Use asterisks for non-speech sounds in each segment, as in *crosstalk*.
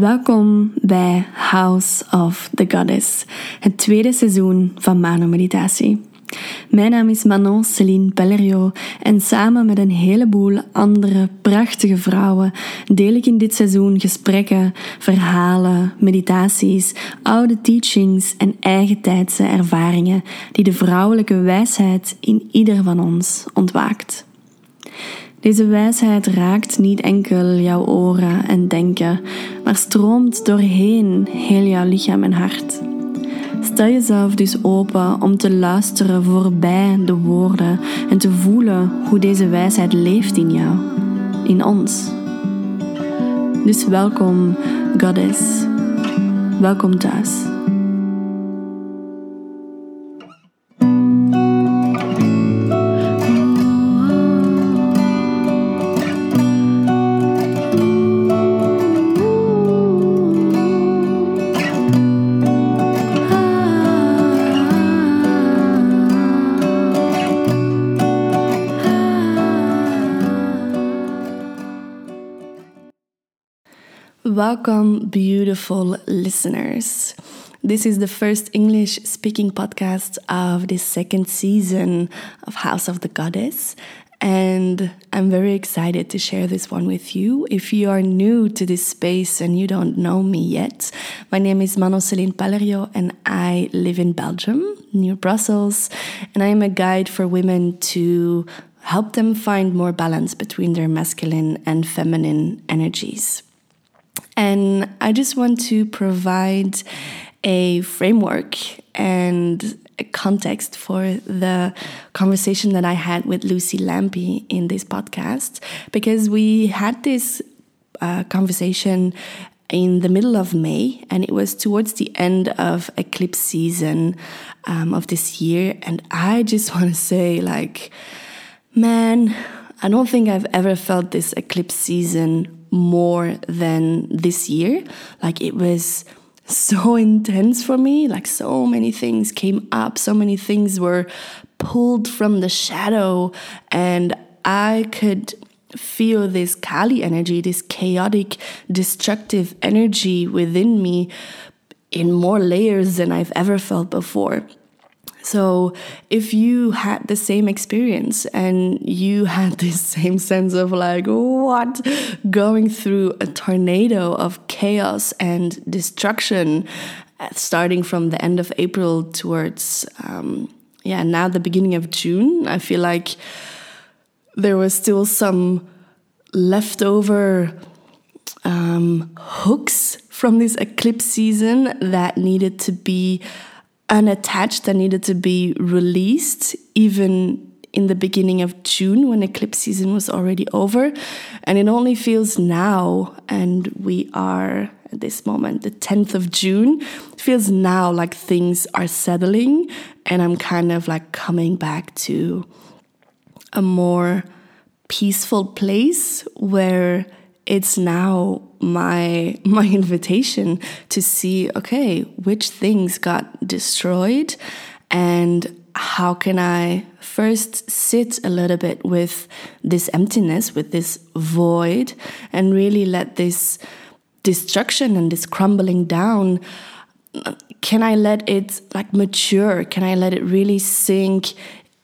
Welkom bij House of the Goddess, het tweede seizoen van Mano Meditatie. Mijn naam is Manon Celine Pellerio en samen met een heleboel andere prachtige vrouwen deel ik in dit seizoen gesprekken, verhalen, meditaties, oude teachings en eigen tijdse ervaringen die de vrouwelijke wijsheid in ieder van ons ontwaakt. Deze wijsheid raakt niet enkel jouw oren en denken, maar stroomt doorheen heel jouw lichaam en hart. Stel jezelf dus open om te luisteren voorbij de woorden en te voelen hoe deze wijsheid leeft in jou, in ons. Dus welkom, Goddess. Welkom thuis. Welcome, beautiful listeners. This is the first English speaking podcast of the second season of House of the Goddess. And I'm very excited to share this one with you. If you are new to this space and you don't know me yet, my name is Manon Celine Palerio and I live in Belgium, near Brussels. And I am a guide for women to help them find more balance between their masculine and feminine energies. And I just want to provide a framework and a context for the conversation that I had with Luci Lampe in this podcast because we had this uh, conversation in the middle of May, and it was towards the end of eclipse season um, of this year. And I just *laughs* want to say, like, man, I don't think I've ever felt this eclipse season more than this year. Like it was so *laughs* intense for me. Like so many things came up, so many things were pulled from the shadow, and I could feel this Kali energy, this chaotic, destructive energy within me in more layers than I've ever felt before. So, if you had the same experience and you *laughs* had this same sense of like, what? Going through a tornado of chaos and destruction, uh, starting from the end of April towards, um, yeah, now the beginning of June, I feel like there was still some leftover um, hooks from this eclipse season that needed to be unattached that needed to be released even in the beginning of June when eclipse season was already over. And it only feels now, and we are at this moment, the 10th of June, it feels now like things are settling and I'm kind of like coming back to a more peaceful place where it's now my *laughs* my invitation to see okay which things got destroyed and how can i first sit a little bit with this emptiness with this void and really let this destruction and this crumbling down can i let it like mature? Can i let it really sink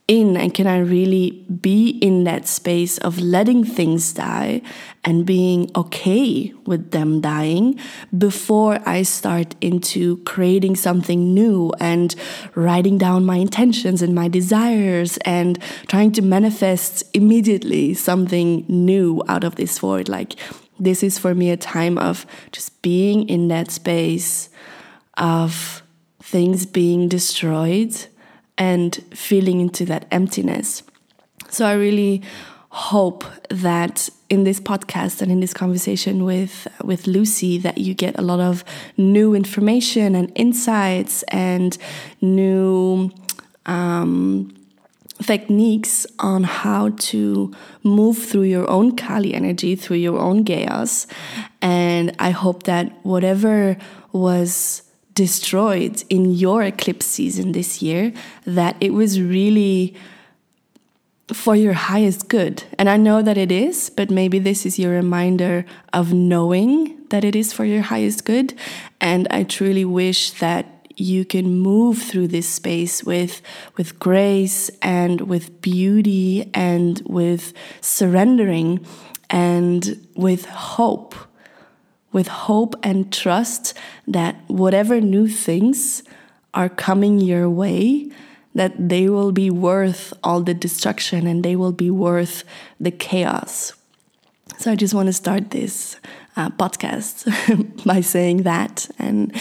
in and can I really be in that space of letting things die and being okay with them dying before I start into creating something new and writing down my intentions and my desires and trying to manifest immediately something new out of this void? Like this is for me a time of just being in that space of things being destroyed and feeling into that emptiness. So I really hope that in this podcast and in this conversation with with Luci that you get a lot of new information and insights and new um, techniques on how to move through your own Kali energy, through your own chaos. And I hope that whatever was destroyed in your eclipse season this year that it was really for your highest good. And I know that it is, but maybe this is your reminder of knowing that it is for your highest good. And I truly wish that you can move through this space with with grace and with beauty and with surrendering and with hope with hope and trust that whatever new things are coming your way that they will be worth all the destruction and they will be worth the chaos. So I just want to start this uh, podcast *laughs* by saying that and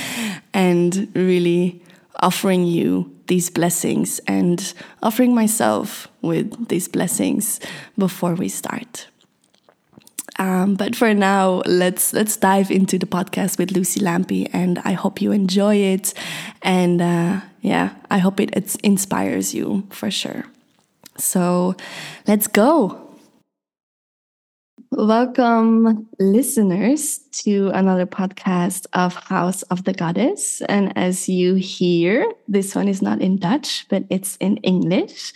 and really offering you these blessings and offering myself with these blessings before we start. Um, but for now, let's let's dive into the podcast with Luci Lampe, and I hope you enjoy it. And uh, yeah, I hope it, it inspires you for sure. So let's go. Welcome, listeners, to another podcast of House of the Goddess. And as you hear, this one is not in Dutch, but it's in English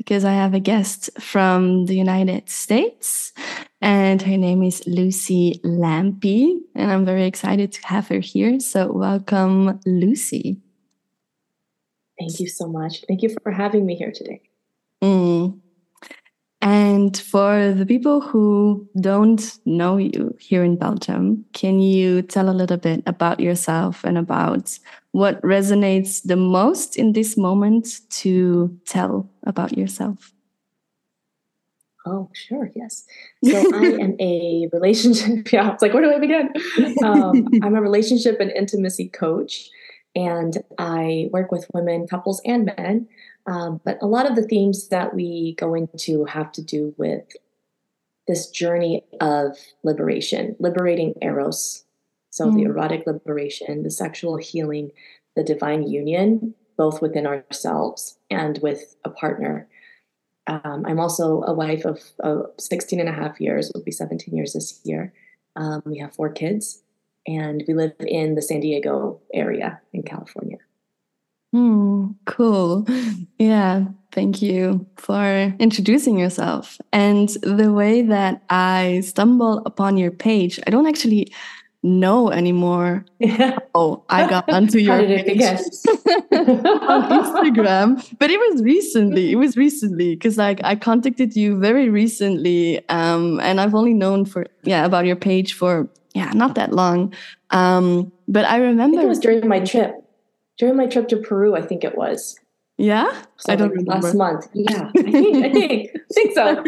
because I have a guest from the United States and her name is Luci Lampe. And I'm very excited to have her here. So, welcome, Luci. Thank you so much. Thank you for having me here today. Mm. And for the people who don't know you here in Belgium, can you tell a little bit about yourself and about what resonates the most in this moment to tell about yourself? Oh, sure, yes. So I *laughs* am a relationship. *laughs* Yeah, it's like where do I begin? Um, I'm a relationship and intimacy coach, and I work with women, couples, and men. Um, but a lot of the themes that we go into have to do with this journey of liberation, liberating eros. So mm. the erotic liberation, the sexual healing, the divine union, both within ourselves and with a partner. Um, I'm also a wife of, of 16 and a half years, will be 17 years this year. Um, we have four kids, and we live in the San Diego area in California. Hmm, cool. Yeah, thank you for introducing yourself. And the way that I stumble upon your page, I don't actually know anymore. *laughs* Oh i got onto your page. *laughs* *laughs* on instagram. But it was recently it was recently because like i contacted you very recently um and i've only known for yeah about your page for yeah not that long. Um but i remember I it was during my trip during my trip to peru i think it was. Yeah? So i don't like remember. last month. Yeah i think i think I think so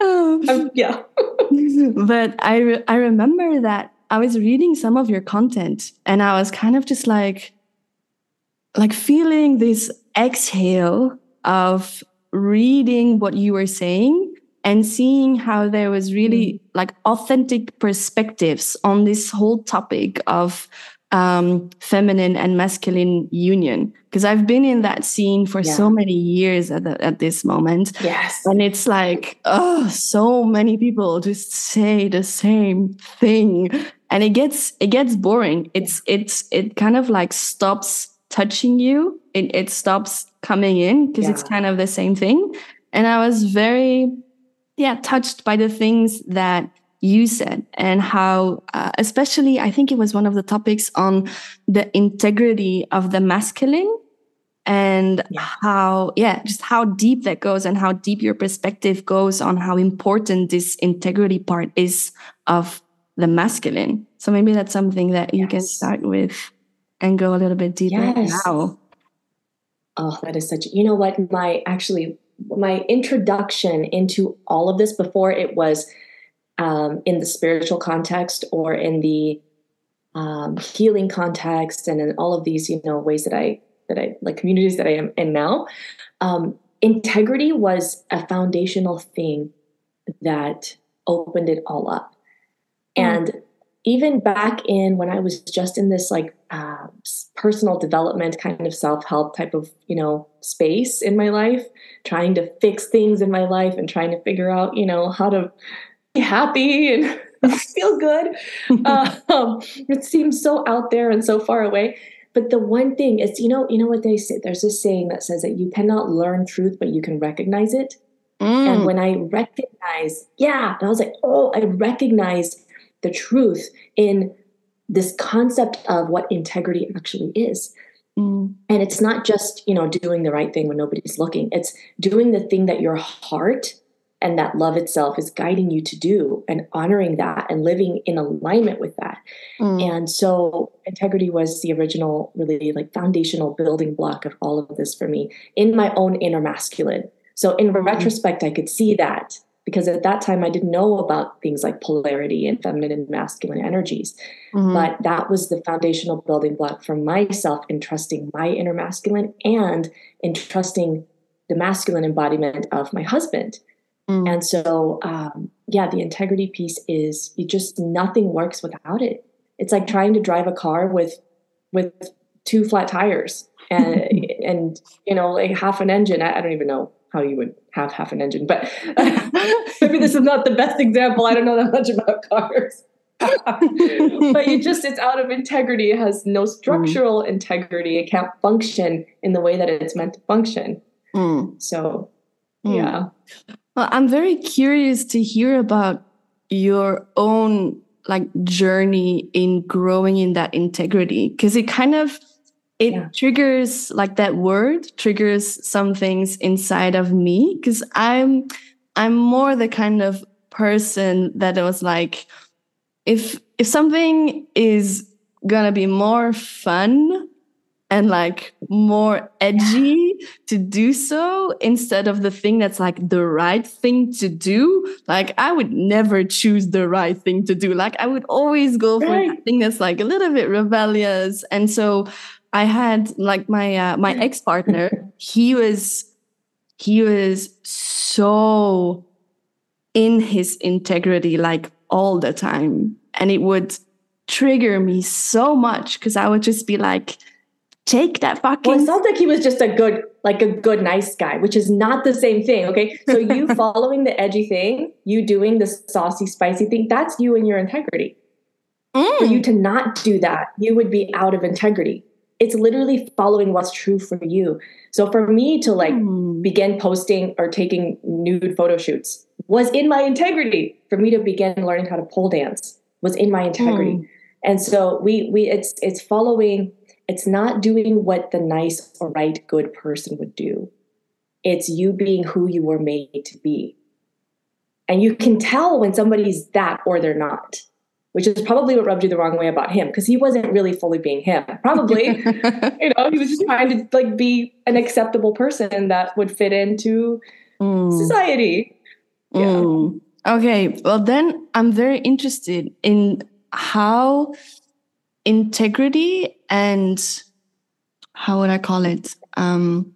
um, *laughs* yeah. *laughs* but I re- I remember that I was reading some of your content and I was kind of just like like feeling this exhale of reading what you were saying and seeing how there was really mm. like authentic perspectives on this whole topic of um, feminine and masculine union because I've been in that scene for yeah. so many years at, the, at this moment. Yes. And it's like, oh, so many people just say the same thing. And it gets it gets boring. It's it's it kind of like stops touching you. It it stops coming in because yeah. it's kind of the same thing. And I was very yeah, touched by the things that you said and how uh, especially i think it was one of the topics on the integrity of the masculine and yeah. how yeah just how deep that goes and how deep your perspective goes on how important this integrity part is of the masculine so maybe that's something that you yes. can start with and go a little bit deeper yes. now oh that is such you know what my actually my introduction into all of this before it was um, in the spiritual context or in the um, healing context and in all of these you know ways that i that i like communities that i am in now um, integrity was a foundational thing that opened it all up mm. and even back in when i was just in this like uh, personal development kind of self-help type of you know space in my life trying to fix things in my life and trying to figure out you know how to happy and *laughs* feel good. *laughs* um, it seems so out there and so far away. But the one thing is, you know, you know what they say. There's this saying that says that you cannot learn truth, but you can recognize it. Mm. And when I recognized, yeah, I was like, oh, I recognized the truth in this concept of what integrity actually is. Mm. And it's not just, you know, doing the right thing when nobody's looking. It's doing the thing that your heart and that love itself is guiding you to do and honoring that and living in alignment with that. Mm. And so integrity was the original really like foundational building block of all of this for me in my own inner masculine. So in mm. retrospect I could see that because at that time I didn't know about things like polarity and feminine and masculine energies. Mm-hmm. But that was the foundational building block for myself in trusting my inner masculine and in trusting the masculine embodiment of my husband. Mm. And so, um, yeah, the integrity piece is you just nothing works without it. It's like trying to drive a car with with two flat tires *laughs* and and you know like half an engine. I, I don't even know how you would have half an engine. But *laughs* maybe this is not the best example. I don't know that much about cars. *laughs* but you just it's out of integrity. It has no structural mm. integrity. It can't function in the way that it's meant to function. Mm. So mm. yeah. Well, I'm very curious to hear about your own like journey in growing in that integrity because it kind of it yeah. triggers like that word triggers some things inside of me because i'm i'm more the kind of person that was like if if something is gonna be more fun and like more edgy yeah. to do so instead of the thing that's like the right thing to do. Like I would never choose the right thing to do. Like I would always go for right. that thing that's like a little bit rebellious. And so I had like my uh, my ex partner. he was he was so in his integrity like all the time, and it would trigger me so much because I would just be like, take that fucking. Well, it sounds like he was just a good, like a good, nice guy, which is not the same thing. Okay, so *laughs* you following the edgy thing, you doing the saucy, spicy thing, that's you and your integrity. Mm. For you to not do that, you would be out of integrity it's literally following what's true for you. So for me to like mm. begin posting or taking nude photo shoots was in my integrity. For me to begin learning how to pole dance was in my integrity. Mm. And so we we it's it's following it's not doing what the nice or right good person would do. It's you being who you were made to be. And you can tell when somebody's that or they're not which is probably what rubbed you the wrong way about him because he wasn't really fully being him. Probably, *laughs* you know, he was just trying to like be an acceptable person that would fit into mm. society. Yeah. Mm. Okay, well then I'm very interested in how integrity and how would I call it? Um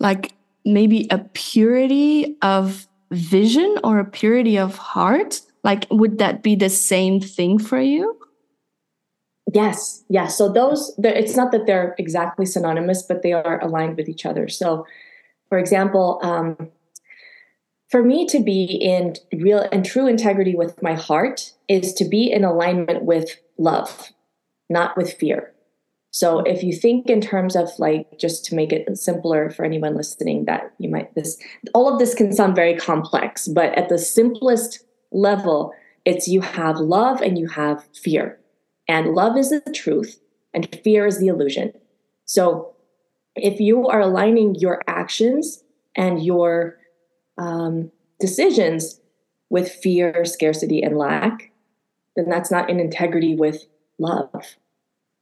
like maybe a purity of vision or a purity of heart like, would that be the same thing for you? Yes, yes. So those, it's not that they're exactly synonymous, but they are aligned with each other. So, for example, um, for me to be in real and true integrity with my heart is to be in alignment with love, not with fear. So if you think in terms of like just to make it simpler for anyone listening that you might this all of this can sound very complex, but at the simplest level, it's you have love and you have fear. And love is the truth, and fear is the illusion. So if you are aligning your actions and your um, decisions with fear, scarcity, and lack, then that's not in integrity with love.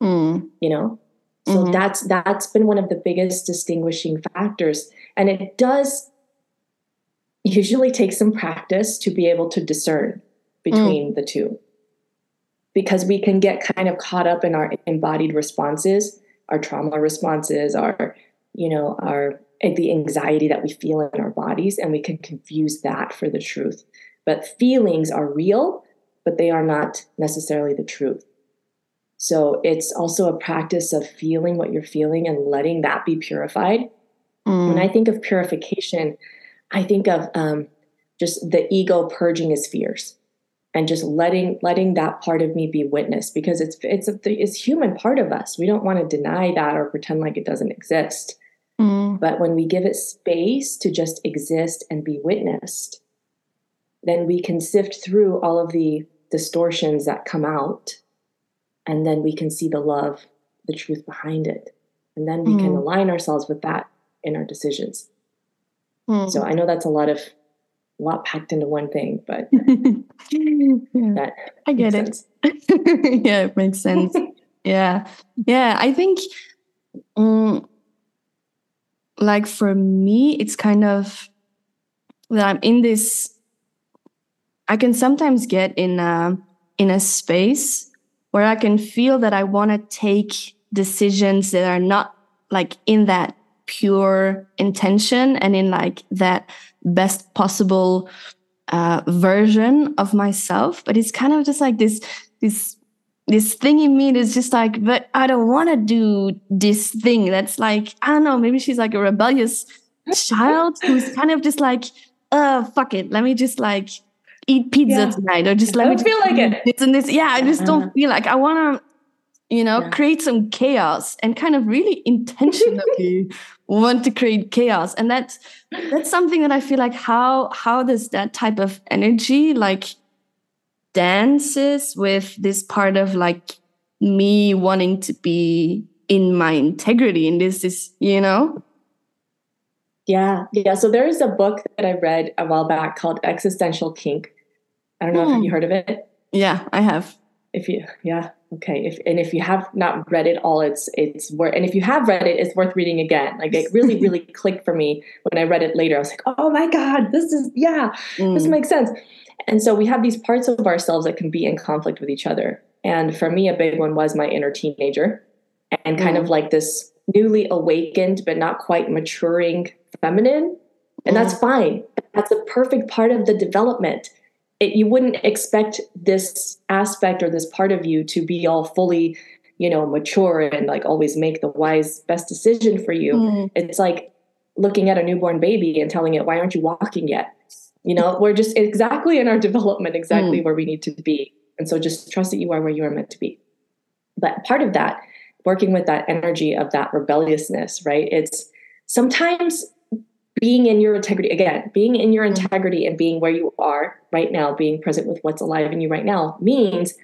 Mm. You know? So mm-hmm. that's that's been one of the biggest distinguishing factors. And it does usually take some practice to be able to discern between mm. the two because we can get kind of caught up in our embodied responses our trauma responses our you know our the anxiety that we feel in our bodies and we can confuse that for the truth but feelings are real but they are not necessarily the truth so it's also a practice of feeling what you're feeling and letting that be purified mm. when i think of purification I think of um, just the ego purging his fears and just letting letting that part of me be witnessed because it's it's a, it's human part of us. We don't want to deny that or pretend like it doesn't exist. Mm. But when we give it space to just exist and be witnessed, then we can sift through all of the distortions that come out. And then we can see the love, the truth behind it. And then we mm. can align ourselves with that in our decisions. Mm. So I know that's a lot of a lot packed into one thing, but *laughs* yeah. I get it. *laughs* yeah, it makes sense. yeah. Yeah. I think um, like for me, it's kind of that I'm in this I can sometimes get in a in a space where I can feel that I want to take decisions that are not like in that pure intention and in like that best possible uh, version of myself. But it's kind of just like this this this thing in me that's just like but i don't want to do this thing. That's like i don't know maybe she's like a rebellious *laughs* child who's kind of just like uh fuck it. Let me just like eat pizza yeah. tonight or just let me feel like it. this and this yeah i just don't uh-huh. feel like i want to you know yeah. create some chaos and kind of really intentionally *laughs* want to create chaos. And that's *laughs* that's something that i feel like how how does that type of energy like dances with this part of like me wanting to be in my integrity and this is you know? Yeah. Yeah. So there is a book that i read a while back called existential kink i don't know hmm. if you heard of it? Yeah i have. If you yeah okay. If and if you have not read it all it's it's worth and if you have read it it's worth reading again. Like it really *laughs* really clicked for me when i read it later. I was like oh my god this is yeah mm. this makes sense. And so we have these parts of ourselves that can be in conflict with each other. And for me a big one was my inner teenager and kind mm. of like this newly awakened but not quite maturing feminine. And that's fine. That's a perfect part of the development it, you wouldn't expect this aspect or this part of you to be all fully you know mature and like always make the wise best decision for you mm. it's like looking at a newborn baby and telling it why aren't you walking yet you know we're just exactly in our *laughs* development exactly mm. where we need to be and so just trust that you are where you are meant to be but part of that working with that energy of that rebelliousness right it's sometimes being in your integrity again being in your mm-hmm. integrity and being where you are right now being present with what's alive in you right now means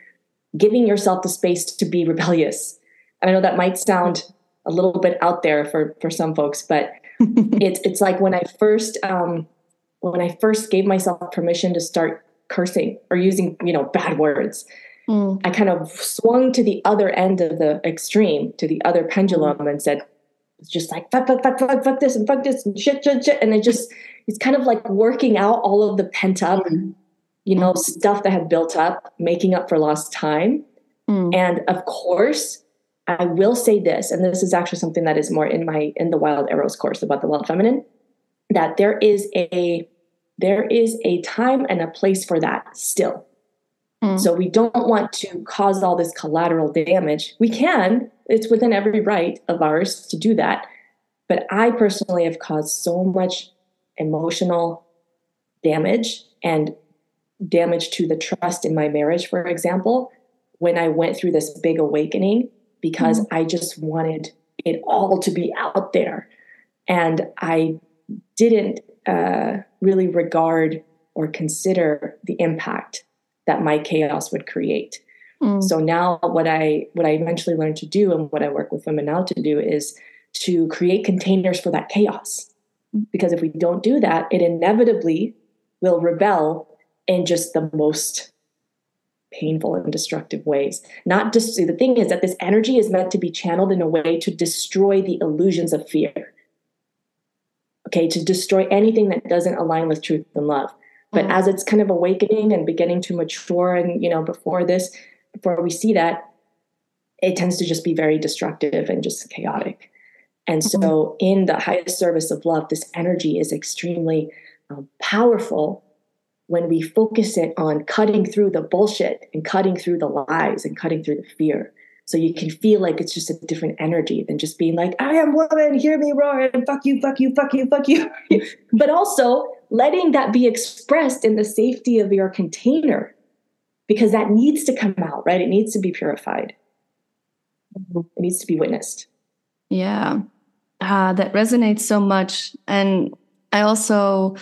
giving yourself the space to be rebellious and i know that might sound a little bit out there for for some folks but *laughs* it's it's like when i first um when i first gave myself permission to start cursing or using you know bad words mm. i kind of swung to the other end of the extreme to the other pendulum mm. and said it's just like fuck, fuck, fuck, fuck, fuck this and fuck this and shit, shit, shit. And it just, it's kind of like working out all of the pent up, mm. you know, stuff that had built up, making up for lost time. Mm. And of course, I will say this, and this is actually something that is more in my in the Wild Eros course about the wild feminine, that there is a there is a time and a place for that still. Mm. So we don't want to cause all this collateral damage. We can, it's within every right of ours to do that. But I personally have caused so much emotional damage and damage to the trust in my marriage, for example, when I went through this big awakening because mm. I just wanted it all to be out there. And I didn't uh, really regard or consider the impact that my chaos would create. Mm. So now what I what I eventually learned to do and what I work with women now to do is to create containers for that chaos. Mm. Because if we don't do that, it inevitably will rebel in just the most painful and destructive ways. Not just the thing is that this energy is meant to be channeled in a way to destroy the illusions of fear. Okay, to destroy anything that doesn't align with truth and love. But mm-hmm. as it's kind of awakening and beginning to mature, and you know, before this, before we see that, it tends to just be very destructive and just chaotic. And so, mm-hmm. in the highest service of love, this energy is extremely um, powerful when we focus it on cutting through the bullshit and cutting through the lies and cutting through the fear. So you can feel like it's just a different energy than just being like, I am woman, hear me roar, and fuck you, fuck you, fuck you, fuck you. *laughs* but also letting that be expressed in the safety of your container because that needs to come out, right? It needs to be purified. It needs to be witnessed. Yeah. uh, that resonates so much. And I also,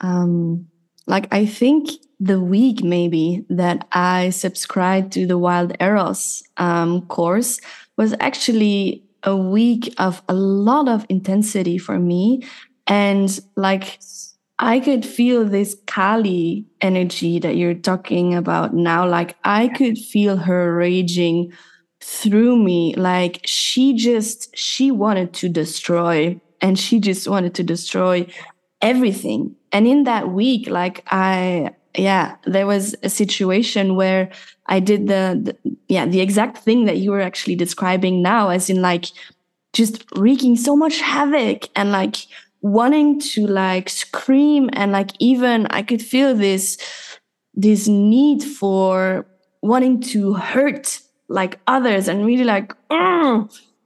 um, like, I think the week maybe that I subscribed to the Wild Eros um, course was actually a week of a lot of intensity for me. And like, I could feel this Kali energy that you're talking about now. Like, I could feel her raging through me. Like, she just, she wanted to destroy and she just wanted to destroy everything. And in that week, like, I, yeah, there was a situation where I did the, the, yeah, the exact thing that you were actually describing now, as in like just wreaking so much havoc and like wanting to like scream and like even I could feel this this need for wanting to hurt like others and really like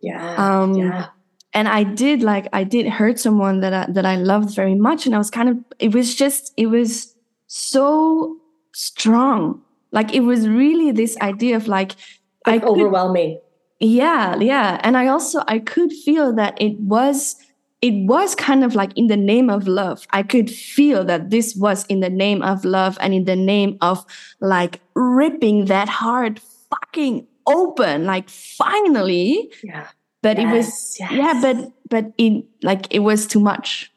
yeah um yeah and I did like I did hurt someone that I, that I loved very much and I was kind of it was just it was so strong like it was really this idea of like, like I overwhelming. Could, yeah, yeah. And I also I could feel that it was it was kind of like in the name of love. I could feel that this was in the name of love and in the name of like ripping that heart fucking open, like finally. Yeah. But yes, it was yes. yeah, but but it like it was too much.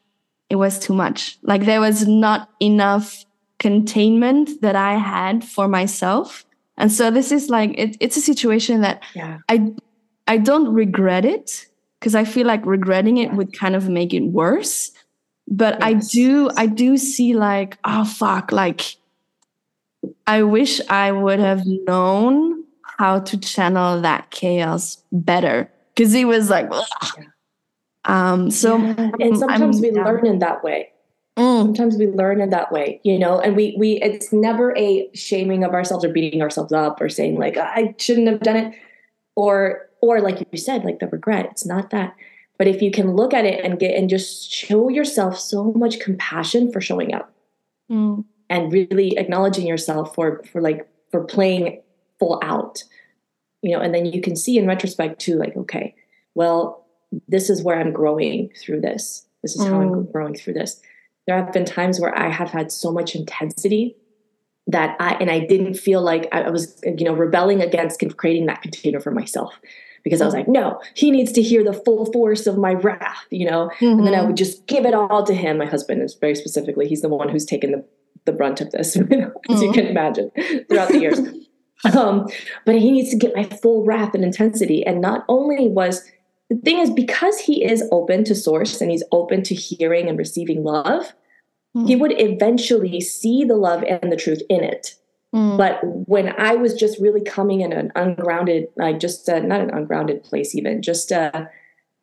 It was too much. Like there was not enough containment that I had for myself. And so this is like it, it's a situation that yeah. I I don't regret it because I feel like regretting it yeah. would kind of make it worse. But yes. I do I do see like oh fuck like I wish I would have known how to channel that chaos better because it was like yeah. um so yeah. and sometimes I'm, we learn in that way Mm. Sometimes we learn in that way, you know, and we we it's never a shaming of ourselves or beating ourselves up or saying like I shouldn't have done it or or like you said like the regret. It's not that. But if you can look at it and get and just show yourself so much compassion for showing up mm. and really acknowledging yourself for for like for playing full out, you know, and then you can see in retrospect too, like, okay, well, this is where I'm growing through this. This is mm. how I'm mm. growing through this there have been times where I have had so much intensity that I and I didn't feel like I was you know rebelling against creating that container for myself because I was like, no, he needs to hear the full force of my wrath, you know. Mm-hmm. And then I mm-hmm. would just give it all to him. My husband is very specifically; he's the one who's taken the the brunt of this, *laughs* as mm-hmm. you can imagine, throughout the years. um, but he needs to get my full wrath and intensity. And not only was the thing is because he is open to source and he's open to hearing and receiving love mm. he would eventually see the love and the truth in it mm. but when i was just really coming in an ungrounded like just a, not an ungrounded place even just a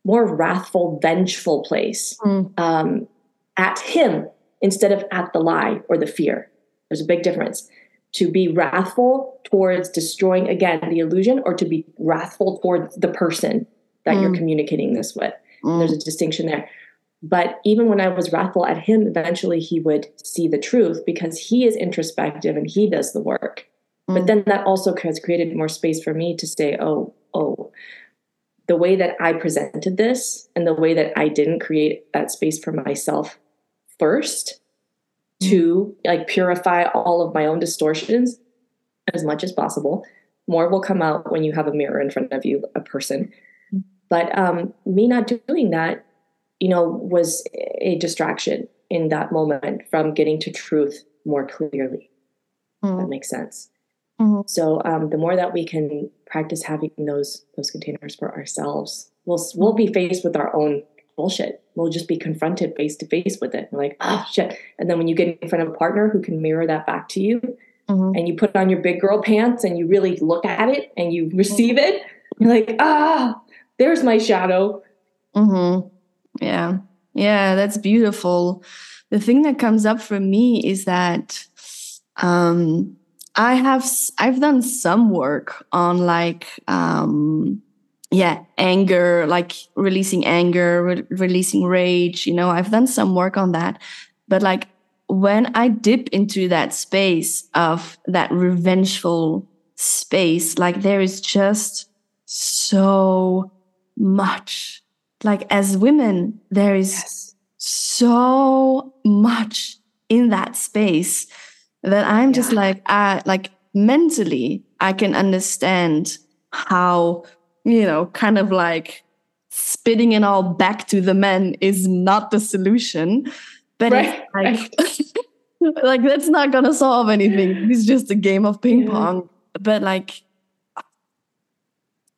more wrathful vengeful place mm. um, at him instead of at the lie or the fear there's a big difference to be wrathful towards destroying again the illusion or to be wrathful towards the person that mm. you're communicating this with. Mm. There's a distinction there. But even when I was wrathful at him, eventually he would see the truth because he is introspective and he does the work. Mm. But then that also has created more space for me to say, oh, oh, the way that I presented this and the way that I didn't create that space for myself first mm. to like purify all of my own distortions as much as possible. More will come out when you have a mirror in front of you, a person but um, me not doing that, you know, was a distraction in that moment from getting to truth more clearly. Mm. That makes sense. Mm-hmm. So um, the more that we can practice having those those containers for ourselves, we'll we'll be faced with our own bullshit. We'll just be confronted face to face with it. We're like, oh shit. And then when you get in front of a partner who can mirror that back to you, mm-hmm. and you put on your big girl pants and you really look at it and you receive mm-hmm. it, you're like, ah, there's my shadow. Mm-hmm. Yeah. Yeah, that's beautiful. The thing that comes up for me is that um, I have I've done some work on like um, yeah anger, like releasing anger, re- releasing rage. You know, I've done some work on that, but like when I dip into that space of that revengeful space, like there is just so much like as women, there is Yes. so much in that space that I'm just Yeah. like, I like mentally, I can understand how, you know, kind of like spitting it all back to the men is not the solution. But Right, it's like, *laughs* like that's not gonna solve anything. It's just a game of ping Yeah. pong. But like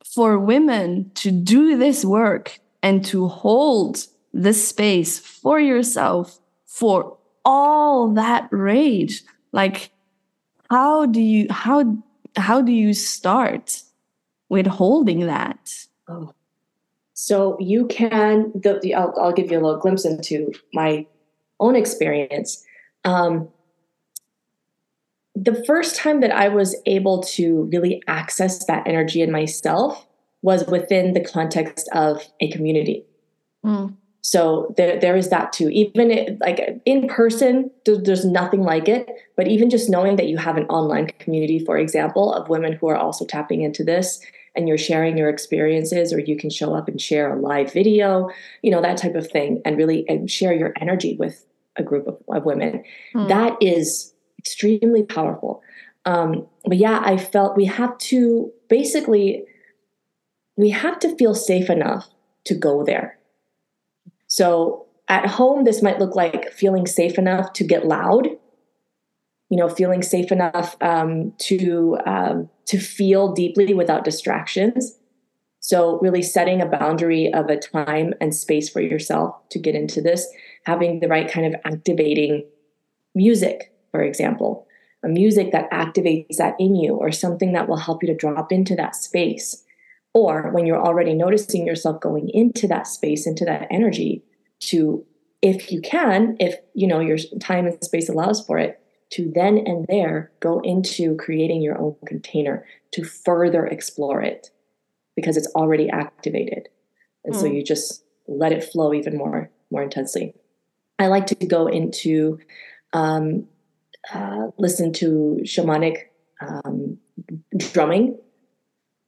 for women to do this work and to hold this space for yourself for all that rage like how do you how how do you start with holding that Oh. So you can, the, the, I'll, I'll give you a little glimpse into my own experience. Um, the first time that I was able to really access that energy in myself was within the context of a community. So there, there is that too. Even it, like in person, there- there's nothing like it. But even just knowing that you have an online community, for example, of women who are also tapping into this, and you're sharing your experiences, or you can show up and share a live video, you know that type of thing, and really and share your energy with a group of, of women. Hmm. That is extremely powerful. Um, but yeah, I felt we have to basically we have to feel safe enough to go there. So at home, this might look like feeling safe enough to get loud, you know, feeling safe enough um, to um, to feel deeply without distractions. So really setting a boundary of a time and space for yourself to get into this, having the right kind of activating music, for example, a music that activates that in you, or something that will help you to drop into that space or when you're already noticing yourself going into that space into that energy to if you can if you know your time and space allows for it to then and there go into creating your own container to further explore it because it's already activated. And so Mm. you just let it flow even more more intensely. I like to go into um, uh, listen to shamanic um, drumming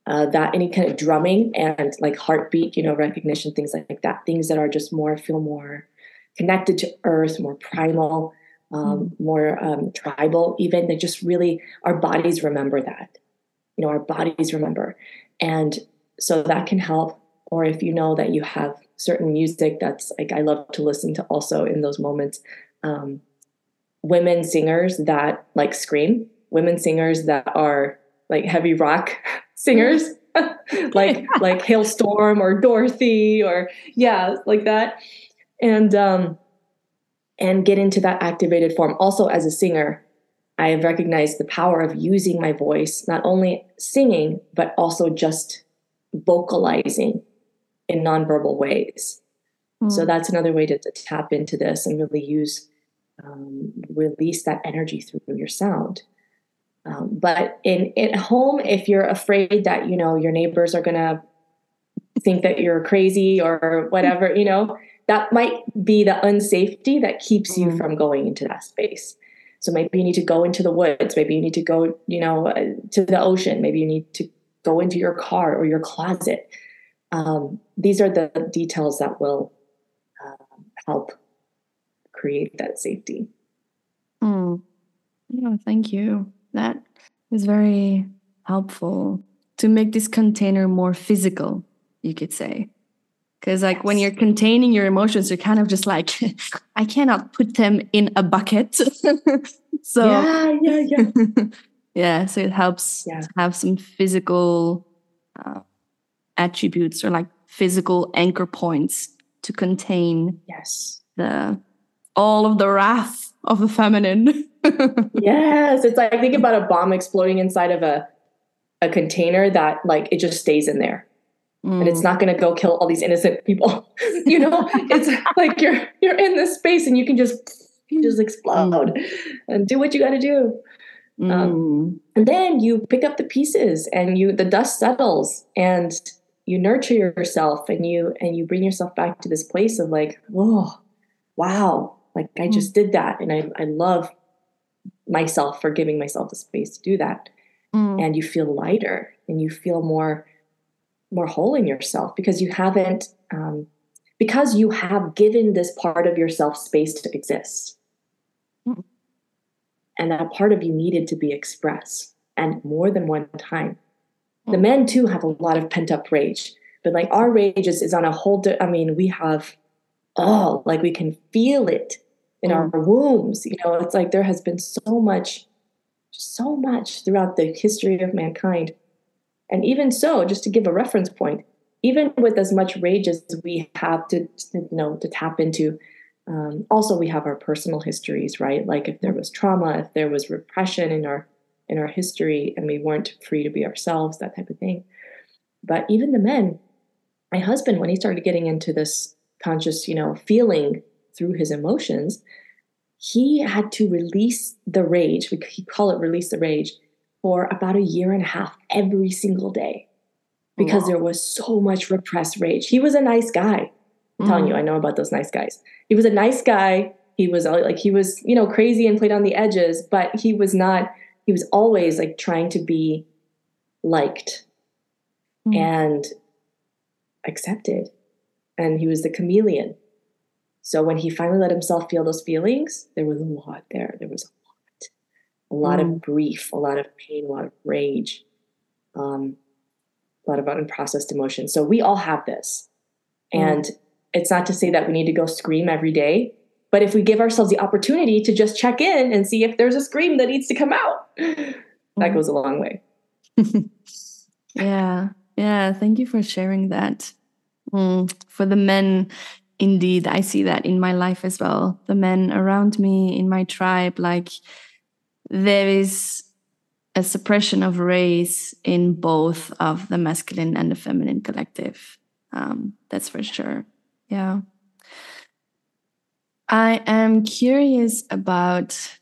uh, that any kind of drumming and like heartbeat, you know, recognition, things like that, things that are just more feel more connected to earth, more primal, um, more um, tribal, even they just really our bodies remember that, you know, our bodies remember, and so that can help. Or if you know that you have certain music that's like I love to listen to also in those moments, um, women singers that like scream, women singers that are like heavy rock *laughs* singers *laughs* like *laughs* like Halestorm or dorothy or yeah like that. And um and get into that activated form. Also as a singer i have recognized the power of using my voice not only singing but also just vocalizing in nonverbal ways. So that's another way to, to tap into this and really use um, release that energy through your sound um, but in at home, if you're afraid that you know your neighbors are gonna think that you're crazy or whatever, you know, that might be the unsafety that keeps you Mhm. from going into that space. So maybe you need to go into the woods. Maybe you need to go, you know, uh, to the ocean. Maybe you need to go into your car or your closet. Um, these are the details that will um, help create that safety. Mm. Yeah, thank you. That is very helpful to make this container more physical, you could say. Because, like, when you're containing your emotions, you're kind of just like, *laughs* I cannot put them in a bucket. *laughs* so, yeah, yeah, yeah. *laughs* yeah, so it helps Yeah. to have some physical uh, attributes or like physical anchor points to contain yes. the all of the wrath of the feminine. Yes, it's like think about a bomb exploding inside of a a container that like it just stays in there and it's mm. not going to go kill all these innocent people. *laughs* you know, it's like you're you're in this space and you can just you just explode mm. and do what you got to do. Um, mm. And then you pick up the pieces and you the dust settles and you nurture yourself and you and you bring yourself back to this place of like, whoa, wow, like I mm. just did that and I I love myself for giving myself the space to do that Mm. and you feel lighter and you feel more more whole in yourself because you haven't um, because you have given this part of yourself space to exist. Mm. And that part of you needed to be expressed, and more than one time. Mm. The men, too, have a lot of pent up rage, but like our rage is, is on a whole, di- I mean, we have, oh, like we can feel it in our wombs. You know, it's like there has been so much, so much throughout the history of mankind. And even so, just to give a reference point, even with as much rage as we have to, to you know to tap into um, also we have our personal histories right like if there was trauma if there was repression in our in our history and we weren't free to be ourselves that type of thing but even the men my husband when he started getting into this conscious you know feeling through his emotions he had to release the rage we call it release the rage for about a year and a half every single day because wow. there was so much repressed rage. He was a nice guy. I'm mm. telling you, mm. I know about those nice guys. He was a nice guy. He was like he was, you know, crazy and played on the edges, but he was not he was always like trying to be liked mm. and accepted. And he was the chameleon. So when he finally let himself feel those feelings, there was a lot there. There was a lot, a lot mm. of grief, a lot of pain, a lot of rage. Um, a lot of unprocessed emotions. So we all have this. Mm. And it's not to say that we need to go scream every day, but if we give ourselves the opportunity to just check in and see if there's a scream that needs to come out, *laughs* that mm. goes a long way. *laughs* yeah. Yeah. Thank you for sharing that. Mm. For the men, indeed, I see that in my life as well. The men around me in my tribe, like, there is a suppression of race in both of the masculine and the feminine collective. Um, that's for sure. Yeah. I am curious about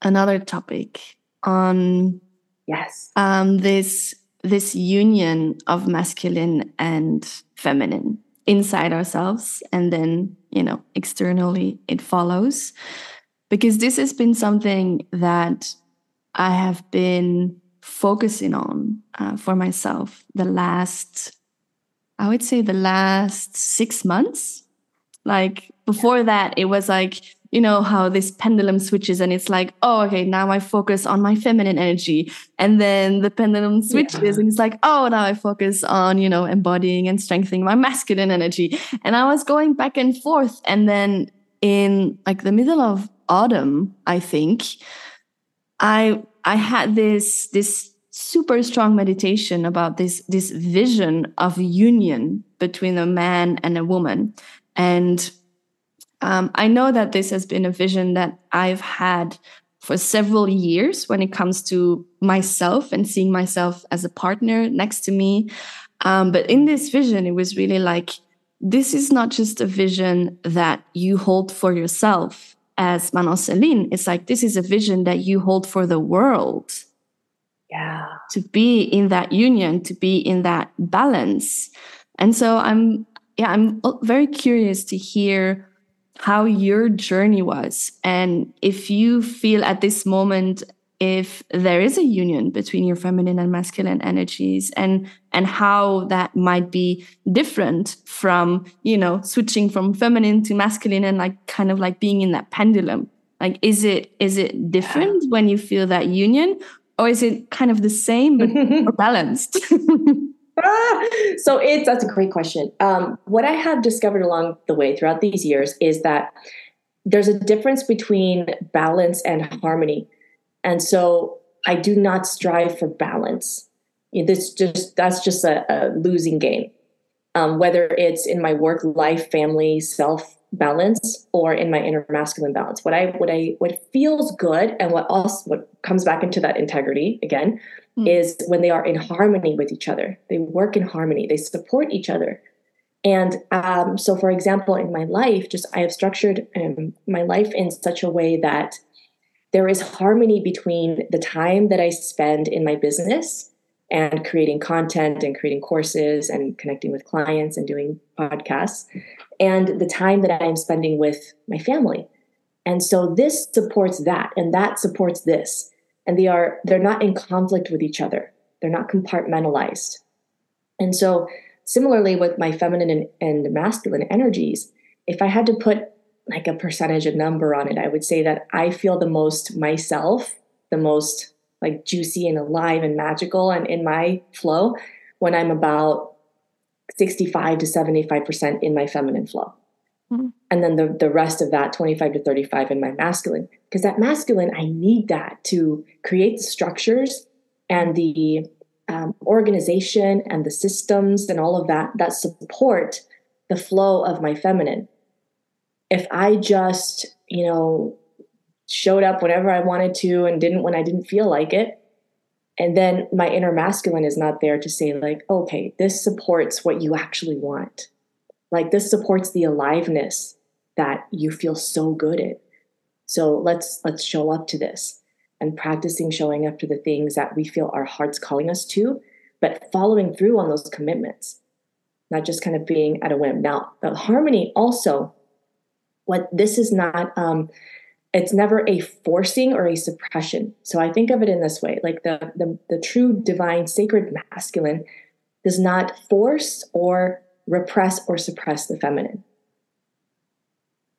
another topic on yes um, this this union of masculine and feminine inside ourselves and then you know externally it follows because this has been something that I have been focusing on uh, for myself the last, I would say, the last six months. Like before that, it was like, you know, how this pendulum switches and it's like, oh, okay, now I focus on my feminine energy. And then the pendulum switches yeah. and it's like, oh, now I focus on, you know, embodying and strengthening my masculine energy. And I was going back and forth. And then in like the middle of autumn, I think, I I had this this super strong meditation about this this vision of union between a man and a woman, and um, I know that this has been a vision that I've had for several years when it comes to myself and seeing myself as a partner next to me. Um, but in this vision, it was really like this is not just a vision that you hold for yourself as Manon Celine, it's like this is a vision that you hold for the world. Yeah. To be in that union, to be in that balance. And so I'm yeah, I'm very curious to hear how your journey was. And if you feel at this moment if there is a union between your feminine and masculine energies and and how that might be different from you know switching from feminine to masculine and like kind of like being in that pendulum like is it is it different when you feel that union? Or is it kind of the same but *laughs* more balanced *laughs* *laughs* so it's that's a great question um, what i have discovered along the way throughout these years is that there's a difference between balance and harmony and so I do not strive for balance. This just that's just a, a losing game. Um, whether it's in my work, life, family, self balance, or in my inner masculine balance. What I what I what feels good and what also what comes back into that integrity again mm. is when they are in harmony with each other. They work in harmony. They support each other. And um, so, for example, in my life, just I have structured um, my life in such a way that there is harmony between the time that I spend in my business and creating content and creating courses and connecting with clients and doing podcasts and the time that I'm spending with my family. And so this supports that and that supports this. And they are they're not in conflict with each other. They're not compartmentalized. And so similarly with my feminine and, and masculine energies, if I had to put like a percentage, a number on it, I would say that I feel the most myself, the most like juicy and alive and magical and in my flow when I'm about 65 to 75% in my feminine flow. And then the, the rest of that, 25 to 35 in my masculine. Because that masculine, I need that to create the structures and the um, organization and the systems and all of that that support the flow of my feminine. If I just, you know, showed up whenever I wanted to and didn't when I didn't feel like it, and then my inner masculine is not there to say like okay this supports what you actually want like this supports the aliveness that you feel so good at so let's let's show up to this. And practicing showing up to the things that we feel our hearts calling us to but following through on those commitments not just kind of being at a whim. Now harmony also what this is not um, it's never a forcing or a suppression. So I think of it in this way like the, the, the true divine sacred masculine does not force or repress or suppress the feminine.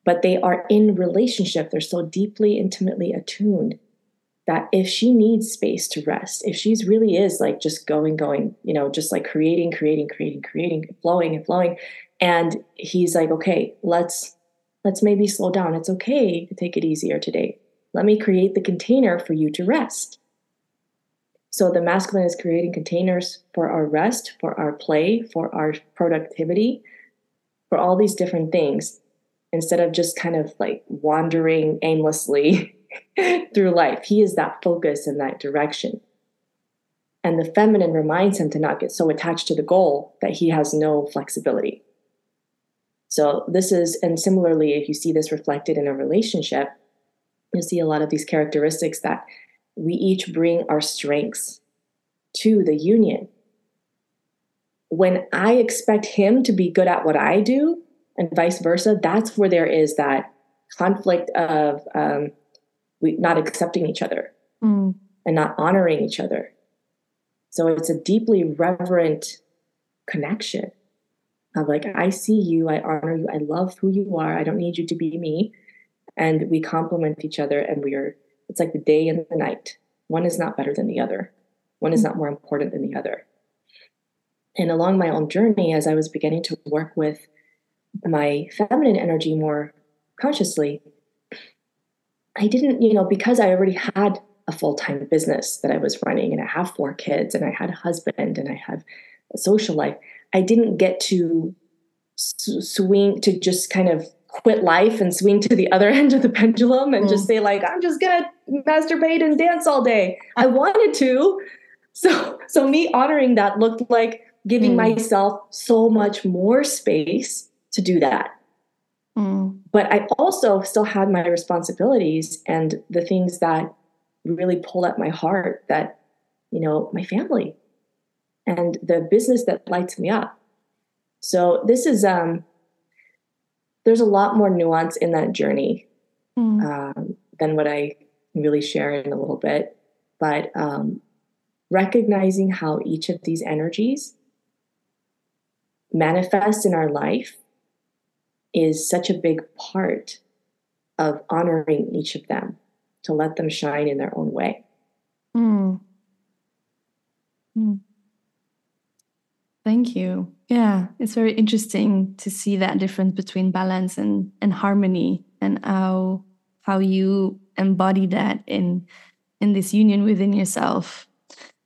But they are in relationship, they're so deeply, intimately attuned that if she needs space to rest, if she's really is like just going, going, you know, just like creating, creating, creating, creating, flowing and flowing, and he's like, okay, let's Let's maybe slow down. It's okay to take it easier today. Let me create the container for you to rest. So the masculine is creating containers for our rest, for our play, for our productivity, for all these different things, instead of just kind of like wandering aimlessly *laughs* through life. He is that focus in that direction. And the feminine reminds him to not get so attached to the goal that he has no flexibility. So this is, and similarly, if you see this reflected in a relationship, you'll see a lot of these characteristics that we each bring our strengths to the union. When I expect him to be good at what I do, and vice versa, that's where there is that conflict of um, we not accepting each other mm. and not honoring each other. So it's a deeply reverent connection of like, I see you, I honor you, I love who you are, I don't need you to be me. And we complement each other and we are, it's like the day and the night. One is not better than the other, one is not more important than the other. And along my own journey, as I was beginning to work with my feminine energy more consciously, I didn't, you know, because I already had a full time business that I was running and I have four kids and I had a husband and I have a social life. I didn't get to swing to just kind of quit life and swing to the other *laughs* end of the pendulum and mm. just say like I'm just gonna masturbate and dance all day. I wanted to. So so me honoring that looked like giving mm. myself so much more space to do that. Mm. But I also still had my responsibilities and the things that really pull at my heart that, you know, my family, and the business that lights me up. So this is um there's a lot more nuance in that journey mm. um, than what I really share in a little bit. But um, recognizing how each of these energies manifest in our life is such a big part of honoring each of them to let them shine in their own way. Mm. Mm. Thank you. Yeah, it's very interesting to see that difference between balance and, and harmony and how how you embody that in in this union within yourself.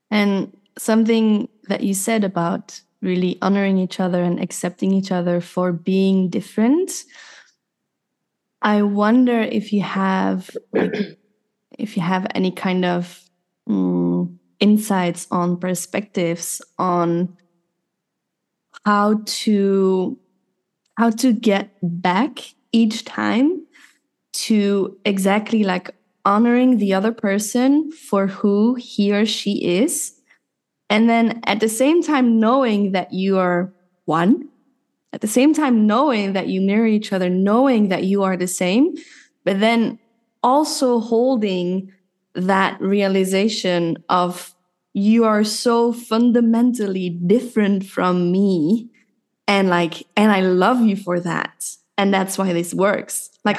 And something that you said about really honoring each other and accepting each other for being different. I wonder if you have like, *clears throat* if you have any kind of mm, insights on perspectives on how to how to get back each time to exactly like honoring the other person for who he or she is. And then at the same time knowing that you are one at the same time knowing that you mirror each other knowing that you are the same but then also holding that realization of you are so fundamentally different from me. And like and i love you for that. And that's why this works. Like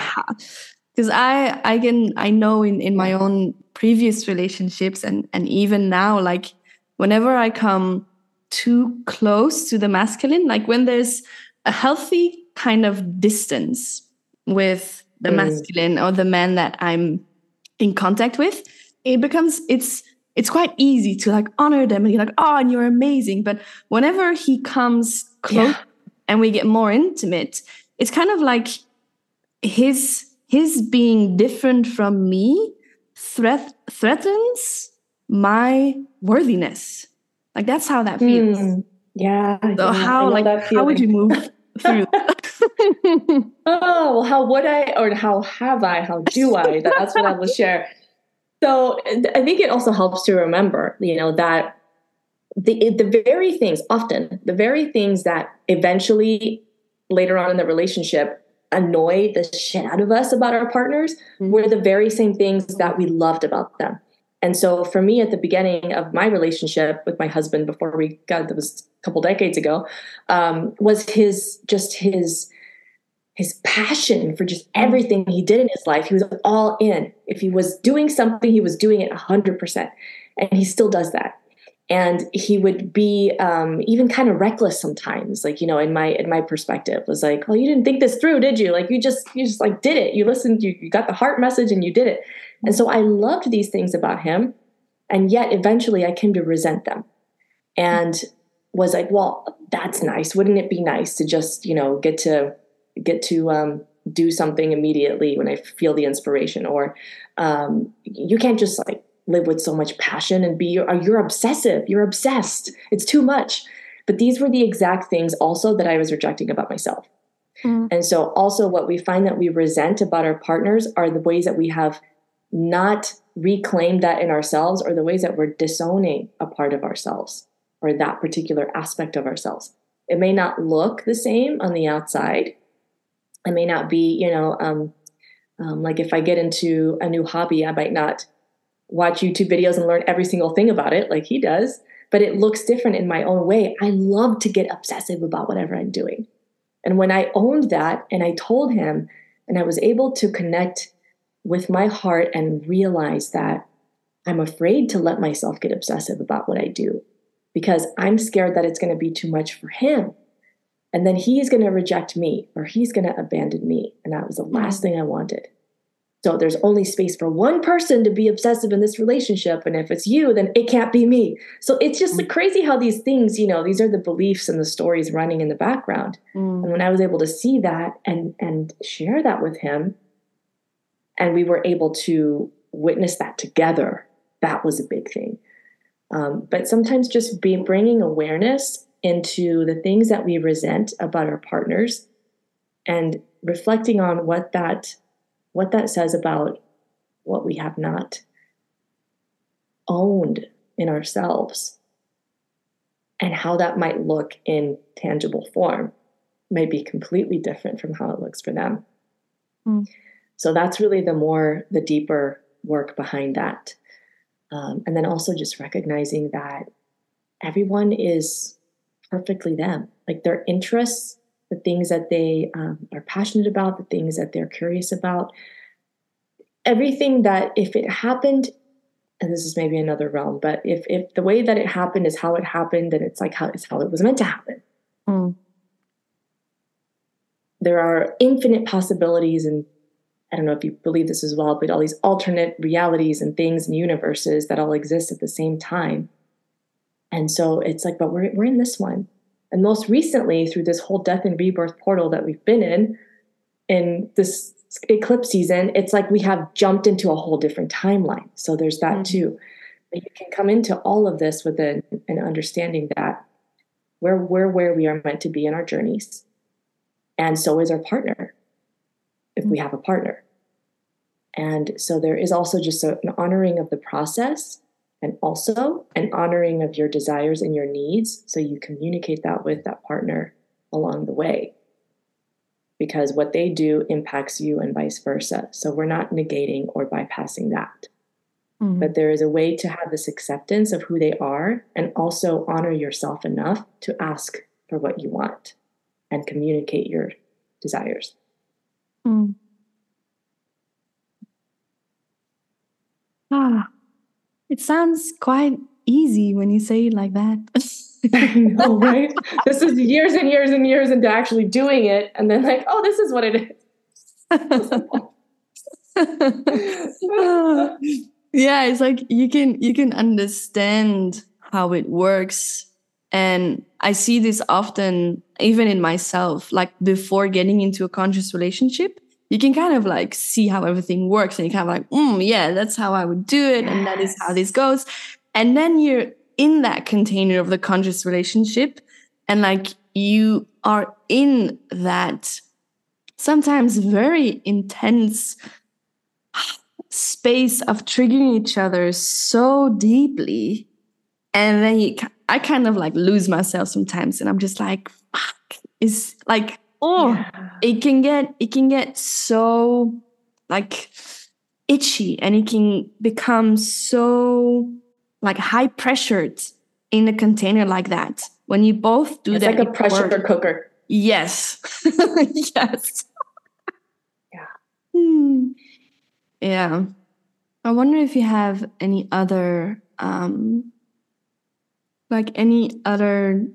because i i can i know in in my own previous relationships and and even now like whenever i come too close to the masculine like when there's a healthy kind of distance with the mm. masculine or the man that i'm in contact with it becomes it's it's quite easy to like honor them and you're like oh and you're amazing. But whenever he comes close yeah. and we get more intimate it's kind of like his his being different from me threat threatens my worthiness. Like that's how that feels. Mm, yeah so yeah, how like how would you move through *laughs* oh how would i or how have i how do i? That's what i will share so i think it also helps to remember you know that the the very things often the very things that eventually later on in the relationship annoy the shit out of us about our partners mm-hmm. were the very same things that we loved about them. And so for me at the beginning of my relationship with my husband before we got that was a couple decades ago, um, was his just his his passion for just everything he did in his life. He was all in. If he was doing something, he was doing it 100%. And he still does that and he would be um, even kind of reckless sometimes like you know in my in my perspective was like well you didn't think this through did you like you just you just like did it you listened you, you got the heart message and you did it and so i loved these things about him and yet eventually i came to resent them and was like well that's nice wouldn't it be nice to just you know get to get to um, do something immediately when i feel the inspiration or um, you can't just like live with so much passion and be you're, you're obsessive you're obsessed. It's too much. But these were the exact things also that i was rejecting about myself. Mm. and so also what we find that we resent about our partners are the ways that we have not reclaimed that in ourselves or the ways that we're disowning a part of ourselves or that particular aspect of ourselves. It may not look the same on the outside it may not be you know um, um, like if i get into a new hobby i might not watch YouTube videos and learn every single thing about it like he does, but it looks different in my own way. I love to get obsessive about whatever I'm doing. And when I owned that and I told him, and I was able to connect with my heart and realize that I'm afraid to let myself get obsessive about what I do because I'm scared that it's going to be too much for him. And then he's going to reject me or he's going to abandon me. And that was the last thing I wanted. So there's only space for one person to be obsessive in this relationship. And if it's you, then it can't be me. So it's just mm. crazy how these things, you know, these are the beliefs and the stories running in the background. Mm. And when I was able to see that and and share that with him, and we were able to witness that together, that was a big thing. Um, but sometimes just be bringing awareness into the things that we resent about our partners and reflecting on what that what that says about what we have not owned in ourselves and how that might look in tangible form may be completely different from how it looks for them. Mm. So that's really the more, the deeper work behind that. Um, and then also just recognizing that everyone is perfectly them. Like their interests the things that they um, are passionate about, the things that they're curious about. Everything that, if it happened, and this is maybe another realm, but if if the way that it happened is how it happened, then it's like how it's how it was meant to happen. Mm. There are infinite possibilities, and I don't know if you believe this as well, but all these alternate realities and things and universes that all exist at the same time. And so it's like, but we're we're in this one and most recently, through this whole death and rebirth portal that we've been in, in this eclipse season, it's like we have jumped into a whole different timeline. So there's that mm-hmm. too. But you can come into all of this with an, an understanding that we're, we're where we are meant to be in our journeys. And so is our partner, if mm-hmm. we have a partner. And so there is also just a, an honoring of the process and also an honoring of your desires and your needs so you communicate that with that partner along the way because what they do impacts you and vice versa so we're not negating or bypassing that mm-hmm. but there is a way to have this acceptance of who they are and also honor yourself enough to ask for what you want and communicate your desires. Mm. Ah, it sounds quite easy when you say it like that. *laughs* I know, right? this is years and years and years into actually doing it, and then like, oh, this is what it is. *laughs* yeah, it's like you can you can understand how it works, and I see this often, even in myself. Like before getting into a conscious relationship, you can kind of like see how everything works, and you kind of like, mm, yeah, that's how I would do it, yes. and that is how this goes. And then you're in that container of the conscious relationship and like you are in that sometimes very intense space of triggering each other so deeply and then you, i kind of like lose myself sometimes and i'm just like fuck is like oh yeah. it can get it can get so like itchy and it can become so like high pressured in a container like that. When you both do it's that, like a pressure work. cooker. Yes, *laughs* yes. Yeah. Hmm. Yeah. I wonder if you have any other, um, like any other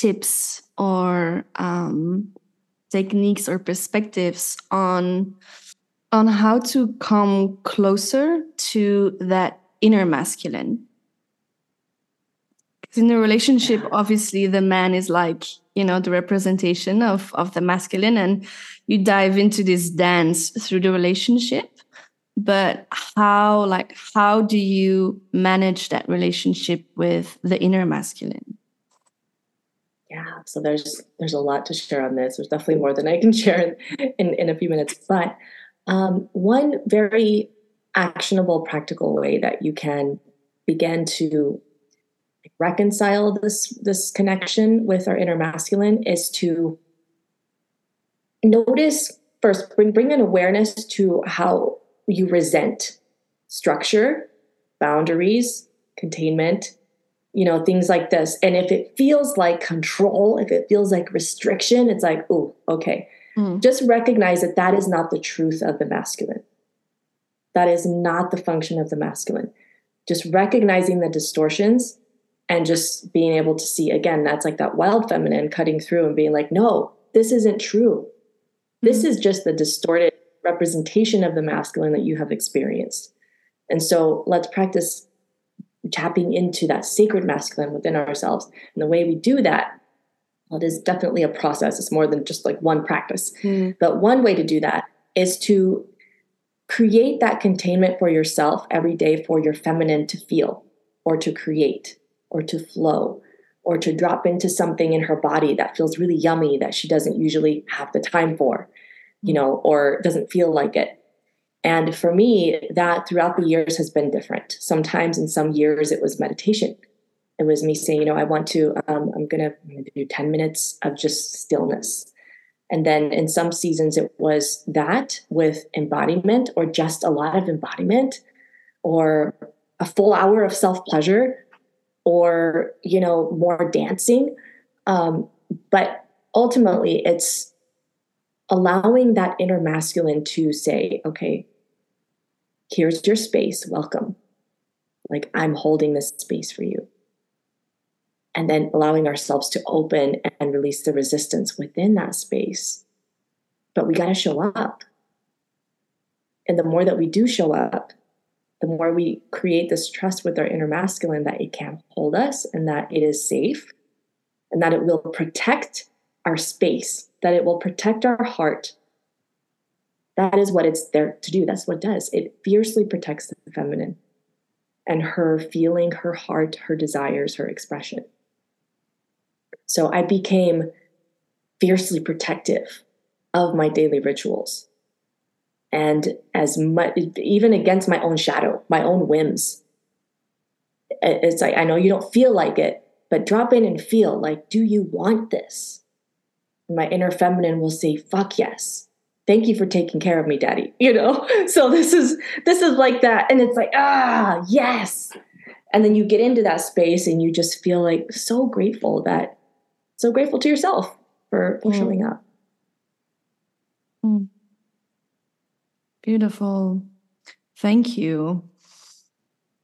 tips or um, techniques or perspectives on on how to come closer to that inner masculine. Because in a relationship, obviously, the man is like, you know, the representation of, of the masculine, and you dive into this dance through the relationship. But how, like, how do you manage that relationship with the inner masculine? Yeah, so there's there's a lot to share on this. There's definitely more than I can *laughs* share in, in, in a few minutes. But um, one very actionable, practical way that you can begin to reconcile this this connection with our inner masculine is to notice first bring bring an awareness to how you resent structure boundaries containment you know things like this and if it feels like control if it feels like restriction it's like oh okay mm. just recognize that that is not the truth of the masculine that is not the function of the masculine. Just recognizing the distortions and just being able to see again, that's like that wild feminine cutting through and being like, no, this isn't true. This mm-hmm. is just the distorted representation of the masculine that you have experienced. And so let's practice tapping into that sacred masculine within ourselves. And the way we do that, well, it is definitely a process. It's more than just like one practice. Mm. But one way to do that is to create that containment for yourself every day for your feminine to feel or to create or to flow or to drop into something in her body that feels really yummy that she doesn't usually have the time for, you know, or doesn't feel like it. And for me, that throughout the years has been different. Sometimes in some years it was meditation. It was me saying, you know, I want to, um, I'm going to do 10 minutes of just stillness and then in some seasons, it was that with embodiment or just a lot of embodiment or a full hour of self pleasure or, you know, more dancing. Um, but ultimately, it's allowing that inner masculine to say, okay, here's your space, welcome. Like, I'm holding this space for you and then allowing ourselves to open and release the resistance within that space. But we got to show up. And the more that we do show up, the more we create this trust with our inner masculine that it can hold us and that it is safe and that it will protect our space, that it will protect our heart. That is what it's there to do. That's what it does. It fiercely protects the feminine and her feeling, her heart, her desires, her expression. So I became fiercely protective of my daily rituals. And as much, even against my own shadow, my own whims. It's like, I know you don't feel like it, but drop in and feel like, do you want this? My inner feminine will say, fuck yes. Thank you for taking care of me, daddy. *laughs* You know? So this is, this is like that. And it's like, ah, yes. And then you get into that space and you just feel like so grateful that so grateful to yourself for, for mm. showing up. Mm. Beautiful. Thank you.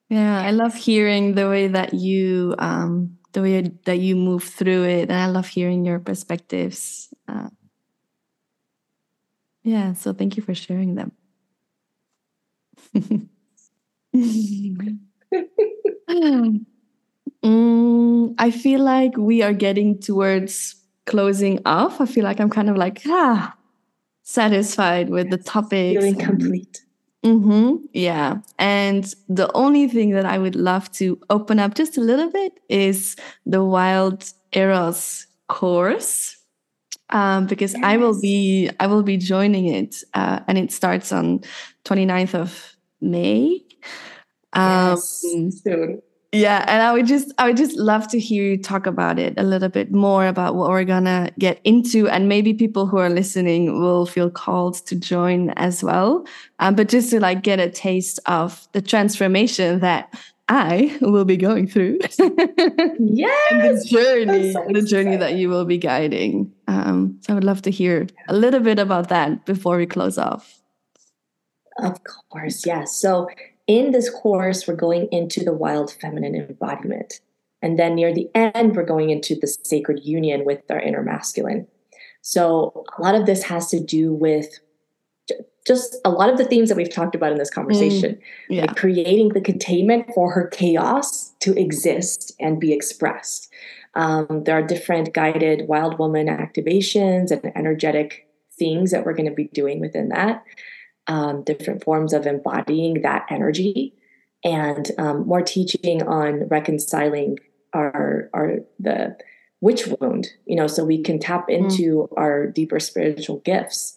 Yeah, I love hearing the way that you um, the way that you move through it, and I love hearing your perspectives. Uh, yeah, so thank you for sharing them. *laughs* mm, I feel like we are getting towards closing off. I feel like I'm kind of like ah satisfied with the topic. Feeling complete. Mm-hmm. Yeah. And the only thing that I would love to open up just a little bit is the Wild Eros course. Um, because yes. I will be I will be joining it uh, and it starts on 29th of May. Um, yes, soon. Yeah, and I would just I would just love to hear you talk about it a little bit more about what we're gonna get into, and maybe people who are listening will feel called to join as well. Um, but just to like get a taste of the transformation that I will be going through. *laughs* yes, the journey, so the journey that you will be guiding. Um, so I would love to hear a little bit about that before we close off. Of course, yes. So in this course, we're going into the wild feminine embodiment. And then near the end, we're going into the sacred union with our inner masculine. So a lot of this has to do with just a lot of the themes that we've talked about in this conversation. Mm, yeah. like creating the containment for her chaos to exist and be expressed. Um, there are different guided wild woman activations and energetic things that we're going to be doing within that um, different forms of embodying that energy and um, more teaching on reconciling our our the witch wound you know so we can tap mm. into mm. our deeper spiritual gifts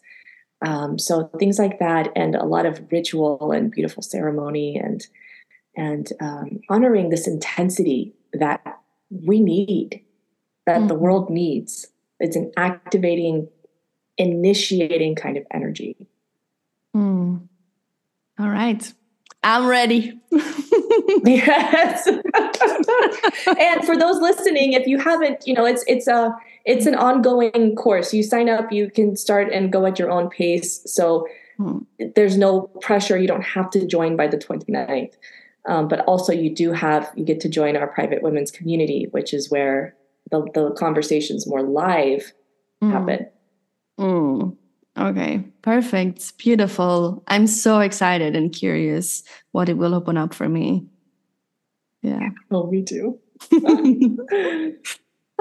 um, so things like that and a lot of ritual and beautiful ceremony and and um, honoring this intensity that we need that mm. the world needs it's an activating initiating kind of energy Mm. All right. I'm ready. *laughs* yes. *laughs* and for those listening, if you haven't, you know, it's it's a it's an ongoing course. You sign up, you can start and go at your own pace. So hmm. there's no pressure. You don't have to join by the 29th. Um, but also you do have you get to join our private women's community, which is where the, the conversations more live mm. happen. Mm. Okay, perfect. Beautiful. I'm so excited and curious what it will open up for me. Yeah. Well, me too. *laughs*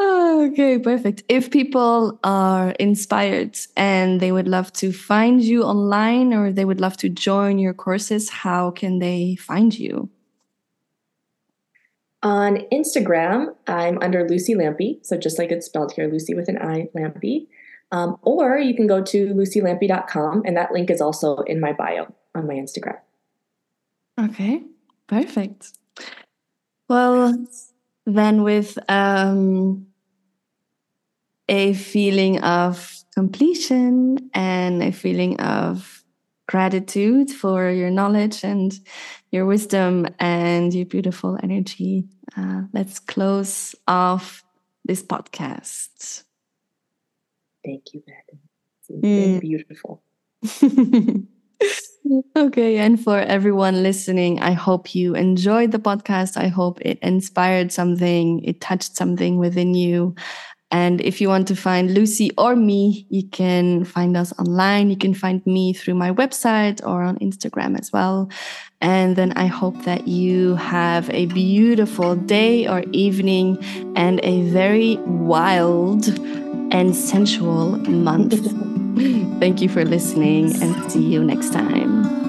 okay, perfect. If people are inspired and they would love to find you online or they would love to join your courses, how can they find you? On Instagram, I'm under Luci Lampe. So just like it's spelled here, Luci with an I, Lampe. Um, or you can go to lucilampe.com, and that link is also in my bio on my Instagram. Okay, perfect. Well, then with um, a feeling of completion and a feeling of gratitude for your knowledge and your wisdom and your beautiful energy, uh, let's close off this podcast. Thank you, Megan. It's been mm. beautiful. *laughs* okay, and for everyone listening, I hope you enjoyed the podcast. I hope it inspired something, it touched something within you. And if you want to find Luci or me, you can find us online. You can find me through my website or on Instagram as well. And then I hope that you have a beautiful day or evening and a very wild and sensual month. *laughs* Thank you for listening and see you next time.